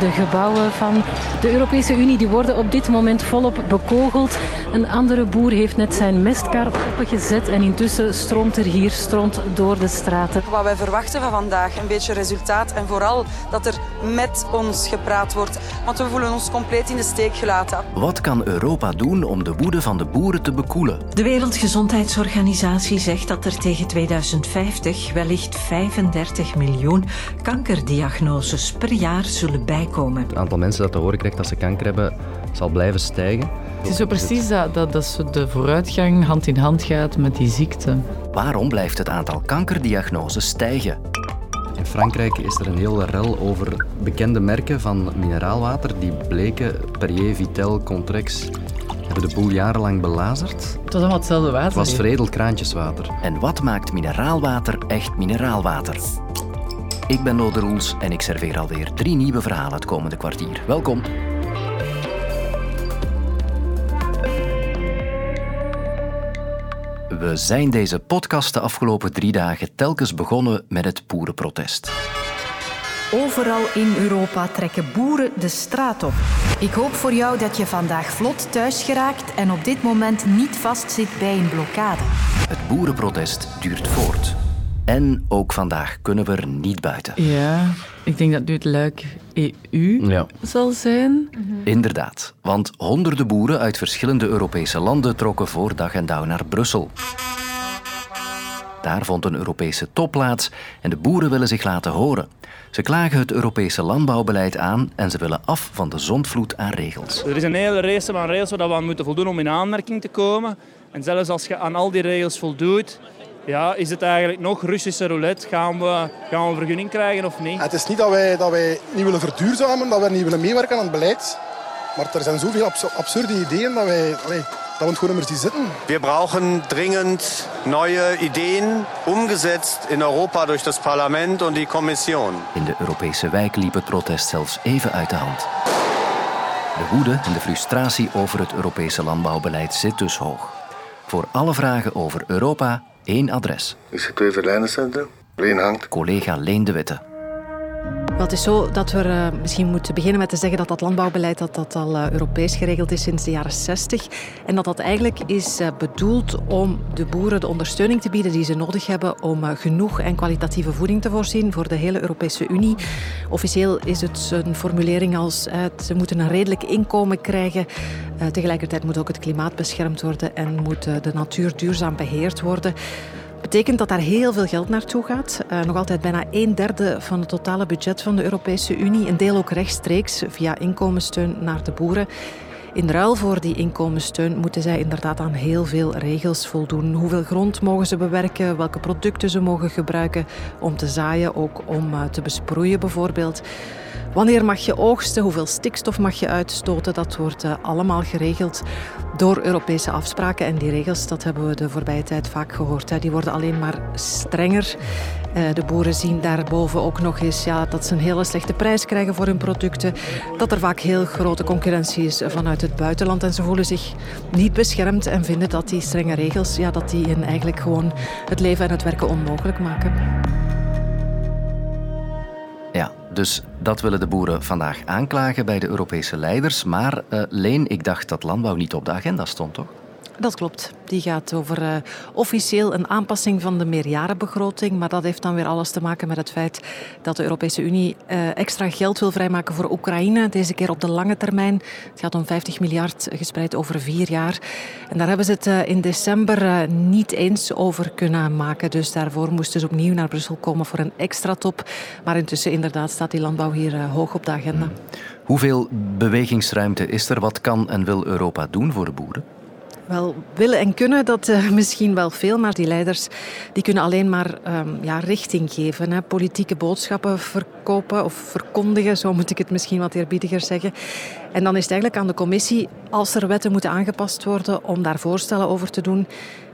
De gebouwen van de Europese Unie die worden op dit moment volop bekogeld. Een andere boer heeft net zijn mestkar opengezet en intussen stroomt er hier stront door de straten. Wat wij verwachten van vandaag, een beetje resultaat en vooral dat er met ons gepraat wordt. Want we voelen ons compleet in de steek gelaten. Wat kan Europa doen om de woede van de boeren te bekoelen? De Wereldgezondheidsorganisatie zegt dat er tegen 2050 wellicht 35 miljoen kankerdiagnoses per jaar zullen bijkomen. Het aantal mensen dat te horen krijgt dat ze kanker hebben, zal blijven stijgen. Het is zo precies dat, dat, dat de vooruitgang hand in hand gaat met die ziekte. Waarom blijft het aantal kankerdiagnoses stijgen? In Frankrijk is er een hele rel over bekende merken van mineraalwater die bleken Perrier, Vitel, Contrex hebben de boel jarenlang belazerd. Het was allemaal hetzelfde water. Het was veredeld kraantjeswater. En wat maakt mineraalwater echt mineraalwater? Ik ben Lode Roels en ik serveer alweer drie nieuwe verhalen het komende kwartier. Welkom. We zijn deze podcast de afgelopen drie dagen telkens begonnen met het boerenprotest. Overal in Europa trekken boeren de straat op. Ik hoop voor jou dat je vandaag vlot thuis geraakt en op dit moment niet vastzit bij een blokkade. Het boerenprotest duurt voort. En ook vandaag kunnen we er niet buiten. Ja, ik denk dat nu het luik EU Ja. zal zijn. Inderdaad, want honderden boeren uit verschillende Europese landen trokken voor dag en dauw naar Brussel. Daar vond een Europese top plaats en de boeren willen zich laten horen. Ze klagen het Europese landbouwbeleid aan en ze willen af van de zondvloed aan regels. Er is een hele race van regels waar we aan moeten voldoen om in aanmerking te komen. En zelfs als je aan al die regels voldoet, ja, is het eigenlijk nog Russische roulette. Gaan we, gaan we een vergunning krijgen of niet? Het is niet dat wij, dat wij niet willen verduurzamen, dat wij niet willen meewerken aan het beleid. Maar er zijn zoveel abs- absurde ideeën dat, wij, allee, dat we het gewoon niet meer zien zitten. Wir brauchen dringend neue Ideen, umgesetzt in Europa durch das Parlament und die Kommission. In de Europese wijk liep het protest zelfs even uit de hand. De woede en de frustratie over het Europese landbouwbeleid zit dus hoog. Voor alle vragen over Europa één adres. Ik zit twee verlijnencentrum. Leen hangt. Collega Leen de Witte. Wel, het is zo dat we eh, misschien moeten beginnen met te zeggen dat dat landbouwbeleid dat dat al eh, Europees geregeld is sinds de jaren 60. En dat dat eigenlijk is eh, bedoeld om de boeren de ondersteuning te bieden die ze nodig hebben om genoeg en kwalitatieve voeding te voorzien voor de hele Europese Unie. Officieel is het een formulering als ze moeten een redelijk inkomen krijgen. Tegelijkertijd moet ook het klimaat beschermd worden en moet de natuur duurzaam beheerd worden betekent dat daar heel veel geld naartoe gaat. Eh, nog altijd bijna een derde van het totale budget van de Europese Unie. Een deel ook rechtstreeks via inkomenssteun naar de boeren. In ruil voor die inkomenssteun moeten zij inderdaad aan heel veel regels voldoen. Hoeveel grond mogen ze bewerken, welke producten ze mogen gebruiken om te zaaien, ook om eh, te besproeien bijvoorbeeld. Wanneer mag je oogsten, hoeveel stikstof mag je uitstoten, dat wordt eh, allemaal geregeld door Europese afspraken. En die regels, dat hebben we de voorbije tijd vaak gehoord, hè, die worden alleen maar strenger. Eh, de boeren zien daarboven ook nog eens ja, dat ze een hele slechte prijs krijgen voor hun producten. Dat er vaak heel grote concurrentie is vanuit het buitenland. En ze voelen zich niet beschermd en vinden dat die strenge regels ja, dat die hen eigenlijk gewoon het leven en het werken onmogelijk maken. Dus dat willen de boeren vandaag aanklagen bij de Europese leiders. Maar eh, Leen, ik dacht dat landbouw niet op de agenda stond, toch? Dat klopt. Die gaat over eh, officieel een aanpassing van de meerjarenbegroting. Maar dat heeft dan weer alles te maken met het feit dat de Europese Unie eh, extra geld wil vrijmaken voor Oekraïne. Deze keer op de lange termijn. Het gaat om 50 miljard gespreid over vier jaar. En daar hebben ze het eh, in december eh, niet eens over kunnen maken. Dus daarvoor moesten ze opnieuw naar Brussel komen voor een extra top. Maar intussen inderdaad staat die landbouw hier eh, hoog op de agenda. Hoeveel bewegingsruimte is er? Wat kan en wil Europa doen voor de boeren? Wel, willen en kunnen, dat eh, misschien wel veel, maar die leiders die kunnen alleen maar ehm, ja, richting geven. Hè. Politieke boodschappen verkopen of verkondigen, zo moet ik het misschien wat eerbiediger zeggen. En dan is het eigenlijk aan de commissie, als er wetten moeten aangepast worden, om daar voorstellen over te doen.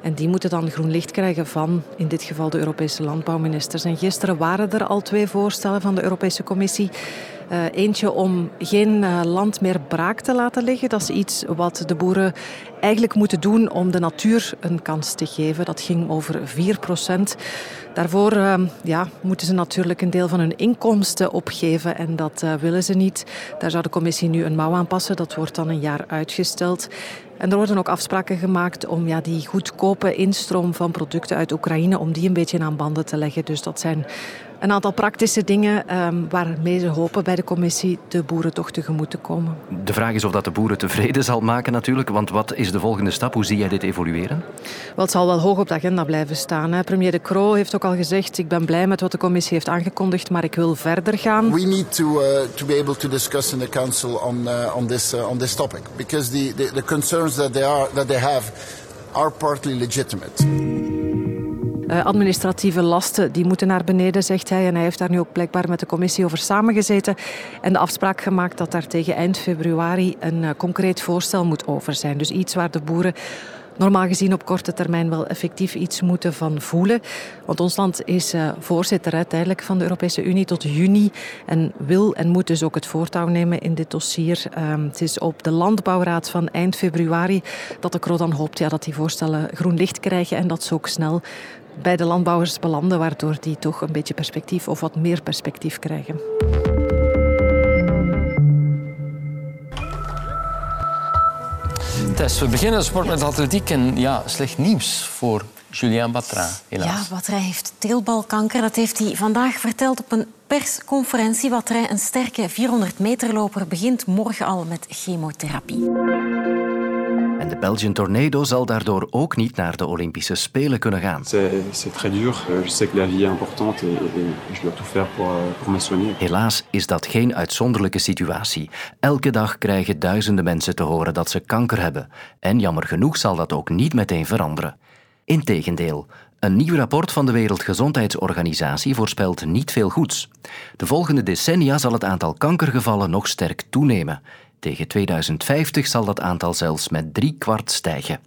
En die moeten dan groen licht krijgen van, in dit geval, de Europese landbouwministers. En gisteren waren er al twee voorstellen van de Europese Commissie. Eentje om geen land meer braak te laten liggen. Dat is iets wat de boeren eigenlijk moeten doen om de natuur een kans te geven. Dat ging over 4 procent. Daarvoor ja, moeten ze natuurlijk een deel van hun inkomsten opgeven en dat willen ze niet. Daar zou de commissie nu een mouw aan passen. Dat wordt dan een jaar uitgesteld. En er worden ook afspraken gemaakt om ja, die goedkope instroom van producten uit Oekraïne, om die een beetje aan banden te leggen. Dus dat zijn een aantal praktische dingen um, waarmee ze hopen bij de commissie de boeren toch tegemoet te komen. De vraag is of dat de boeren tevreden zal maken natuurlijk, want wat is de volgende stap? Hoe zie jij dit evolueren? Wel, het zal wel hoog op de agenda blijven staan. Hè. Premier De Croo heeft ook al gezegd, ik ben blij met wat de commissie heeft aangekondigd, maar ik wil verder gaan. We need to, uh, to be able to discuss in the council on, uh, on, this, uh, on this topic, because the, the, the concerns that they, are, that they have are partly legitimate. Uh, administratieve lasten die moeten naar beneden, zegt hij. En hij heeft daar nu ook blijkbaar met de commissie over samengezeten. En de afspraak gemaakt dat daar tegen eind februari een uh, concreet voorstel moet over zijn. Dus iets waar de boeren normaal gezien op korte termijn wel effectief iets moeten van voelen. Want ons land is uh, voorzitter uiteindelijk van de Europese Unie tot juni en wil en moet dus ook het voortouw nemen in dit dossier. Um, het is op de Landbouwraad van eind februari dat de CRO dan hoopt ja, dat die voorstellen groen licht krijgen en dat ze ook snel bij de landbouwers belanden, waardoor die toch een beetje perspectief of wat meer perspectief krijgen. Tess, we beginnen de sport met atletiek en ja, slecht nieuws voor Julien Batra, helaas. Ja, Batra heeft teelbalkanker. Dat heeft hij vandaag verteld op een persconferentie. Batra, een sterke 400 meterloper, begint morgen al met chemotherapie. En de Belgian Tornado zal daardoor ook niet naar de Olympische Spelen kunnen gaan. C'est très dur. Je sais que la vie est importante et, et je dois tout faire pour, euh, pour me soigner. Helaas is dat geen uitzonderlijke situatie. Elke dag krijgen duizenden mensen te horen dat ze kanker hebben. En jammer genoeg zal dat ook niet meteen veranderen. Integendeel, een nieuw rapport van de Wereldgezondheidsorganisatie voorspelt niet veel goeds. De volgende decennia zal het aantal kankergevallen nog sterk toenemen. Tegen 2050 zal dat aantal zelfs met drie kwart stijgen.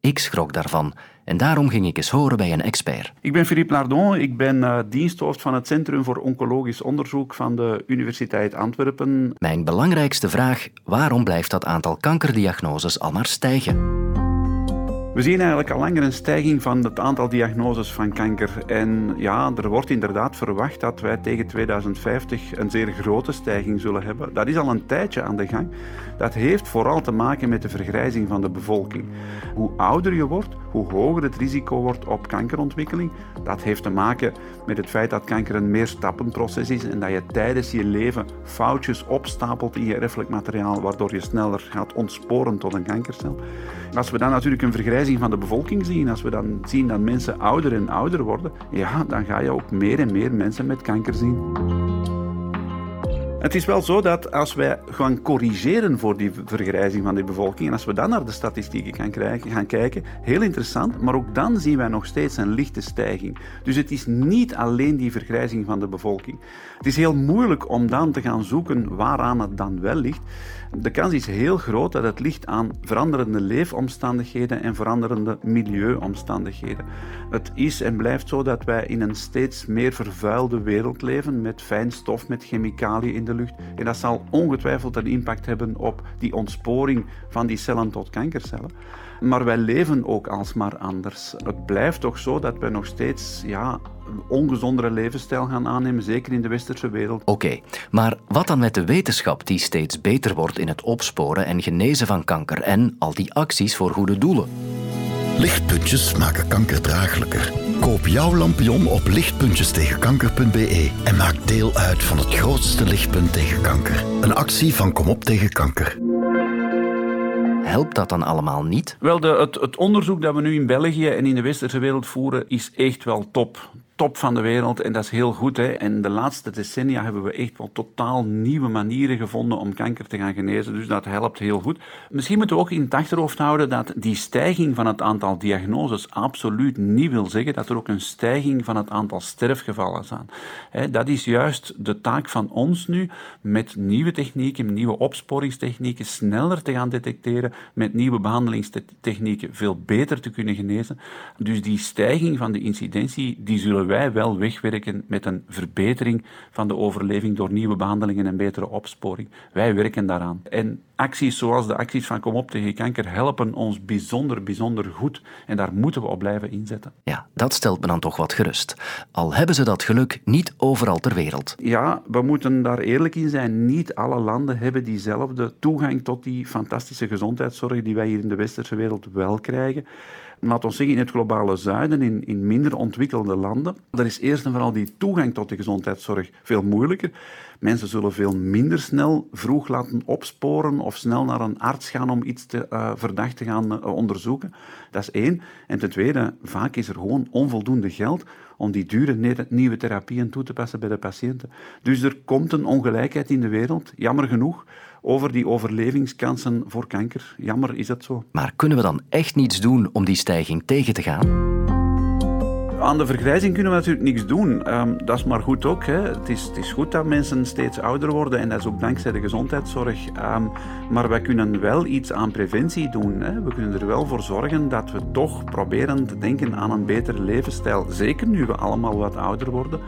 Ik schrok daarvan en daarom ging ik eens horen bij een expert. Ik ben Philippe Lardon, ik ben uh, diensthoofd van het Centrum voor Oncologisch Onderzoek van de Universiteit Antwerpen. Mijn belangrijkste vraag, waarom blijft dat aantal kankerdiagnoses al maar stijgen? We zien eigenlijk al langer een stijging van het aantal diagnoses van kanker. En ja, er wordt inderdaad verwacht dat wij tegen 2050 een zeer grote stijging zullen hebben. Dat is al een tijdje aan de gang. Dat heeft vooral te maken met de vergrijzing van de bevolking. Hoe ouder je wordt, hoe hoger het risico wordt op kankerontwikkeling. Dat heeft te maken met het feit dat kanker een meerstappenproces is en dat je tijdens je leven foutjes opstapelt in je erfelijk materiaal, waardoor je sneller gaat ontsporen tot een kankercel. Als we dan natuurlijk een van de bevolking zien, als we dan zien dat mensen ouder en ouder worden, ja, dan ga je ook meer en meer mensen met kanker zien. Het is wel zo dat als wij gaan corrigeren voor die vergrijzing van die bevolking, en als we dan naar de statistieken gaan, gaan kijken, heel interessant, maar ook dan zien wij nog steeds een lichte stijging. Dus het is niet alleen die vergrijzing van de bevolking. Het is heel moeilijk om dan te gaan zoeken waaraan het dan wel ligt. De kans is heel groot dat het ligt aan veranderende leefomstandigheden en veranderende milieuomstandigheden. Het is en blijft zo dat wij in een steeds meer vervuilde wereld leven met fijnstof, met chemicaliën in de lucht. En dat zal ongetwijfeld een impact hebben op die ontsporing van die cellen tot kankercellen. Maar wij leven ook alsmaar anders. Het blijft toch zo dat wij nog steeds ja, een ongezondere levensstijl gaan aannemen, zeker in de westerse wereld. Oké, maar wat dan met de wetenschap die steeds beter wordt in het opsporen en genezen van kanker en al die acties voor goede doelen? Lichtpuntjes maken kanker draaglijker. Koop jouw lampion op lichtpuntjestegenkanker.be en maak deel uit van het grootste lichtpunt tegen kanker. Een actie van Kom op tegen kanker. Helpt dat dan allemaal niet? Wel, de, het, het onderzoek dat we nu in België en in de westerse wereld voeren is echt wel top top van de wereld en dat is heel goed. Hè. En de laatste decennia hebben we echt wel totaal nieuwe manieren gevonden om kanker te gaan genezen. Dus dat helpt heel goed. Misschien moeten we ook in het achterhoofd houden dat die stijging van het aantal diagnoses absoluut niet wil zeggen dat er ook een stijging van het aantal sterfgevallen zijn. Dat is juist de taak van ons nu met nieuwe technieken, nieuwe opsporingstechnieken, sneller te gaan detecteren, met nieuwe behandelingstechnieken veel beter te kunnen genezen. Dus die stijging van de incidentie, die zullen wij wel wegwerken met een verbetering van de overleving door nieuwe behandelingen en betere opsporing. Wij werken daaraan. En acties zoals de acties van Kom op tegen kanker helpen ons bijzonder, bijzonder goed. En daar moeten we op blijven inzetten. Ja, dat stelt me dan toch wat gerust. Al hebben ze dat geluk niet overal ter wereld. Ja, we moeten daar eerlijk in zijn. Niet alle landen hebben diezelfde toegang tot die fantastische gezondheidszorg die wij hier in de westerse wereld wel krijgen laat ons zeggen, in het globale zuiden, in, in minder ontwikkelde landen, daar is eerst en vooral die toegang tot de gezondheidszorg veel moeilijker. Mensen zullen veel minder snel vroeg laten opsporen of snel naar een arts gaan om iets te, uh, verdacht te gaan uh, onderzoeken. Dat is één. En ten tweede, vaak is er gewoon onvoldoende geld om die dure nieuwe therapieën toe te passen bij de patiënten. Dus er komt een ongelijkheid in de wereld, jammer genoeg over die overlevingskansen voor kanker. Jammer is dat zo. Maar kunnen we dan echt niets doen om die stijging tegen te gaan? Aan de vergrijzing kunnen we natuurlijk niks doen. Um, dat is maar goed ook. Hè. Het, is, het is goed dat mensen steeds ouder worden en dat is ook dankzij de gezondheidszorg. Um, maar wij kunnen wel iets aan preventie doen. Hè. We kunnen er wel voor zorgen dat we toch proberen te denken aan een betere levensstijl. Zeker nu we allemaal wat ouder worden.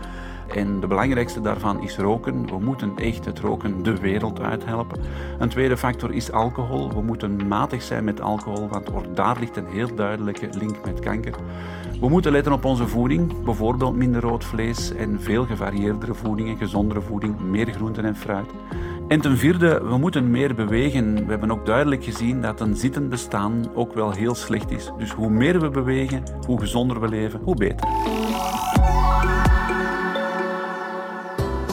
En de belangrijkste daarvan is roken. We moeten echt het roken de wereld uithelpen. Een tweede factor is alcohol. We moeten matig zijn met alcohol, want daar ligt een heel duidelijke link met kanker. We moeten letten op onze voeding, bijvoorbeeld minder rood vlees en veel gevarieerdere voeding en gezondere voeding, meer groenten en fruit. En ten vierde, we moeten meer bewegen. We hebben ook duidelijk gezien dat een zittend bestaan ook wel heel slecht is. Dus hoe meer we bewegen, hoe gezonder we leven, hoe beter.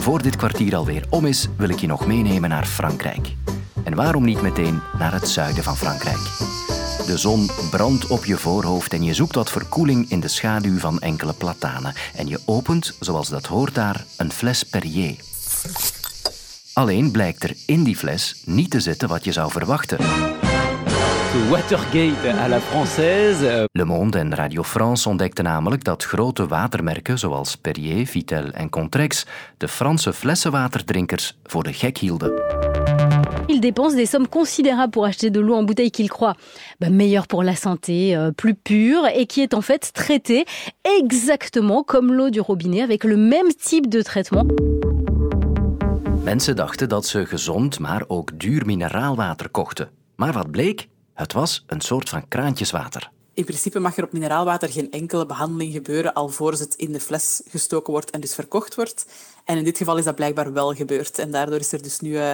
Voor dit kwartier alweer om is, wil ik je nog meenemen naar Frankrijk. En waarom niet meteen naar het zuiden van Frankrijk? De zon brandt op je voorhoofd en je zoekt wat verkoeling in de schaduw van enkele platanen. En je opent, zoals dat hoort daar, een fles Perrier. Alleen blijkt er in die fles niet te zitten wat je zou verwachten. Watergate à la française. Le Monde en Radio France ontdekten namelijk dat grote watermerken zoals Perrier, Vitel en Contrex de Franse flessenwaterdrinkers voor de gek hielden. Ils dépensent des sommes considérables pour acheter de l'eau en bouteille qu'ils croient bah, meilleure pour la santé, euh, plus pure et qui est en fait traitée exactement comme l'eau du robinet avec le même type de traitement. Mensen dachten dat ze gezond, maar ook duur mineraalwater kochten. Maar wat bleek? Het was een soort van kraantjeswater. In principe mag er op mineraalwater geen enkele behandeling gebeuren alvorens het in de fles gestoken wordt en dus verkocht wordt. En in dit geval is dat blijkbaar wel gebeurd. En daardoor is er dus nu uh,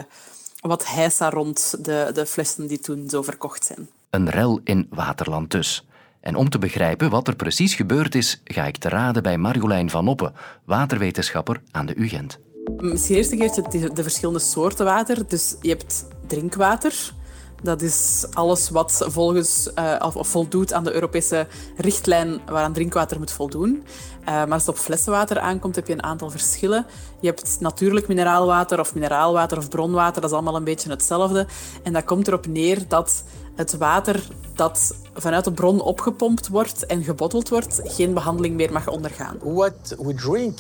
wat heisa rond de, de flessen die toen zo verkocht zijn. Een rel in Waterland dus. En om te begrijpen wat er precies gebeurd is, ga ik te raden bij Marjolein van Oppen, waterwetenschapper aan de UGent. Misschien eerst de, de verschillende soorten water. Dus je hebt drinkwater, dat is alles wat volgens, uh, of voldoet aan de Europese richtlijn waaraan drinkwater moet voldoen. Uh, maar als het op flessenwater aankomt, heb je een aantal verschillen. Je hebt natuurlijk mineraalwater of mineraalwater of bronwater. Dat is allemaal een beetje hetzelfde. En dat komt erop neer dat het water dat vanuit de bron opgepompt wordt en gebotteld wordt, geen behandeling meer mag ondergaan. What we drink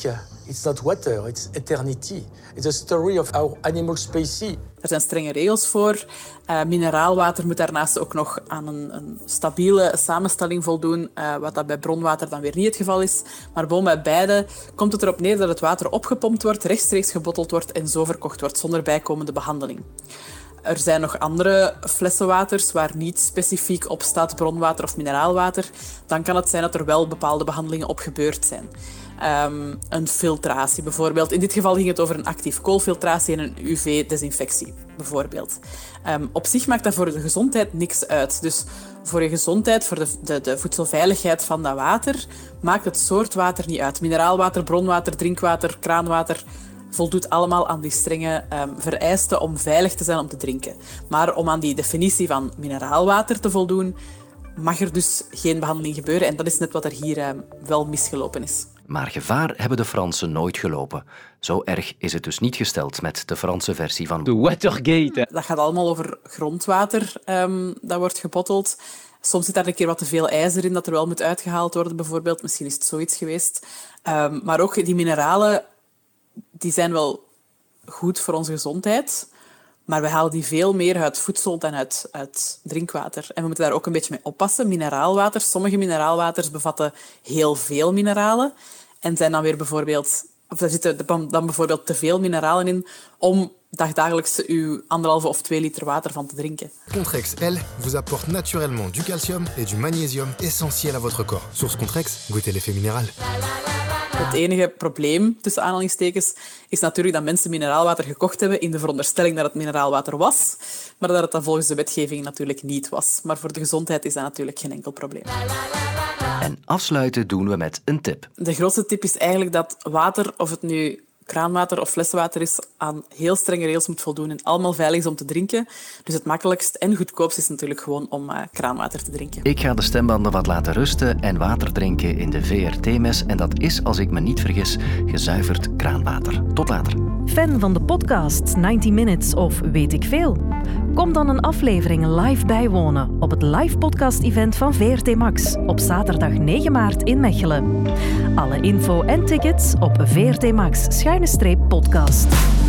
It's not water, it's eternity. It's a story of our animal species. Er zijn strenge regels voor. Uh, mineraalwater moet daarnaast ook nog aan een, een stabiele samenstelling voldoen, uh, wat dat bij bronwater dan weer niet het geval is. Maar boven bij beide komt het erop neer dat het water opgepompt wordt, rechtstreeks gebotteld wordt en zo verkocht wordt, zonder bijkomende behandeling. Er zijn nog andere flessenwaters waar niet specifiek op staat bronwater of mineraalwater. Dan kan het zijn dat er wel bepaalde behandelingen op gebeurd zijn. Um, een filtratie bijvoorbeeld. In dit geval ging het over een actief koolfiltratie en een UV-desinfectie bijvoorbeeld. Um, op zich maakt dat voor de gezondheid niks uit. Dus voor je gezondheid, voor de, de, de, voedselveiligheid van dat water, maakt het soort water niet uit. Mineraalwater, bronwater, drinkwater, kraanwater voldoet allemaal aan die strenge um, vereisten om veilig te zijn om te drinken. Maar om aan die definitie van mineraalwater te voldoen, mag er dus geen behandeling gebeuren. En dat is net wat er hier wel misgelopen is. Maar gevaar hebben de Fransen nooit gelopen. Zo erg is het dus niet gesteld met de Franse versie van de Watergate. Dat gaat allemaal over grondwater um, dat wordt gebotteld. Soms zit daar een keer wat te veel ijzer in dat er wel moet uitgehaald worden, bijvoorbeeld. Misschien is het zoiets geweest. Um, maar ook die mineralen, die zijn wel goed voor onze gezondheid. Maar we halen die veel meer uit voedsel dan uit, uit drinkwater. En we moeten daar ook een beetje mee oppassen. Mineraalwater, sommige mineraalwaters bevatten heel veel mineralen. en zijn dan weer bijvoorbeeld, of er zitten dan bijvoorbeeld te veel mineralen in om dagdagelijks uw anderhalve of twee liter water van te drinken. Contrex, elle, vous apporte naturellement du calcium et du magnésium essentiels à votre corps. Source Contrex, goûtez l'effet minéral. Het enige probleem, tussen aanhalingstekens, is natuurlijk dat mensen mineraalwater gekocht hebben in de veronderstelling dat het mineraalwater was, maar dat het dan volgens de wetgeving natuurlijk niet was. Maar voor de gezondheid is dat natuurlijk geen enkel probleem. En afsluiten doen we met een tip. De grootste tip is eigenlijk dat water, of het nu kraanwater of flessenwater is, aan heel strenge regels moet voldoen en allemaal veilig is om te drinken. Dus het makkelijkst en goedkoopst is natuurlijk gewoon om uh, kraanwater te drinken. Ik ga de stembanden wat laten rusten en water drinken in de VRT-mes. En dat is, als ik me niet vergis, gezuiverd kraanwater. Tot later. Fan van de podcast 90 Minutes of weet ik veel? Kom dan een aflevering live bijwonen op het live podcast-event van VRT Max op zaterdag 9 maart in Mechelen. Alle info en tickets op VRT Max schuine streep podcast.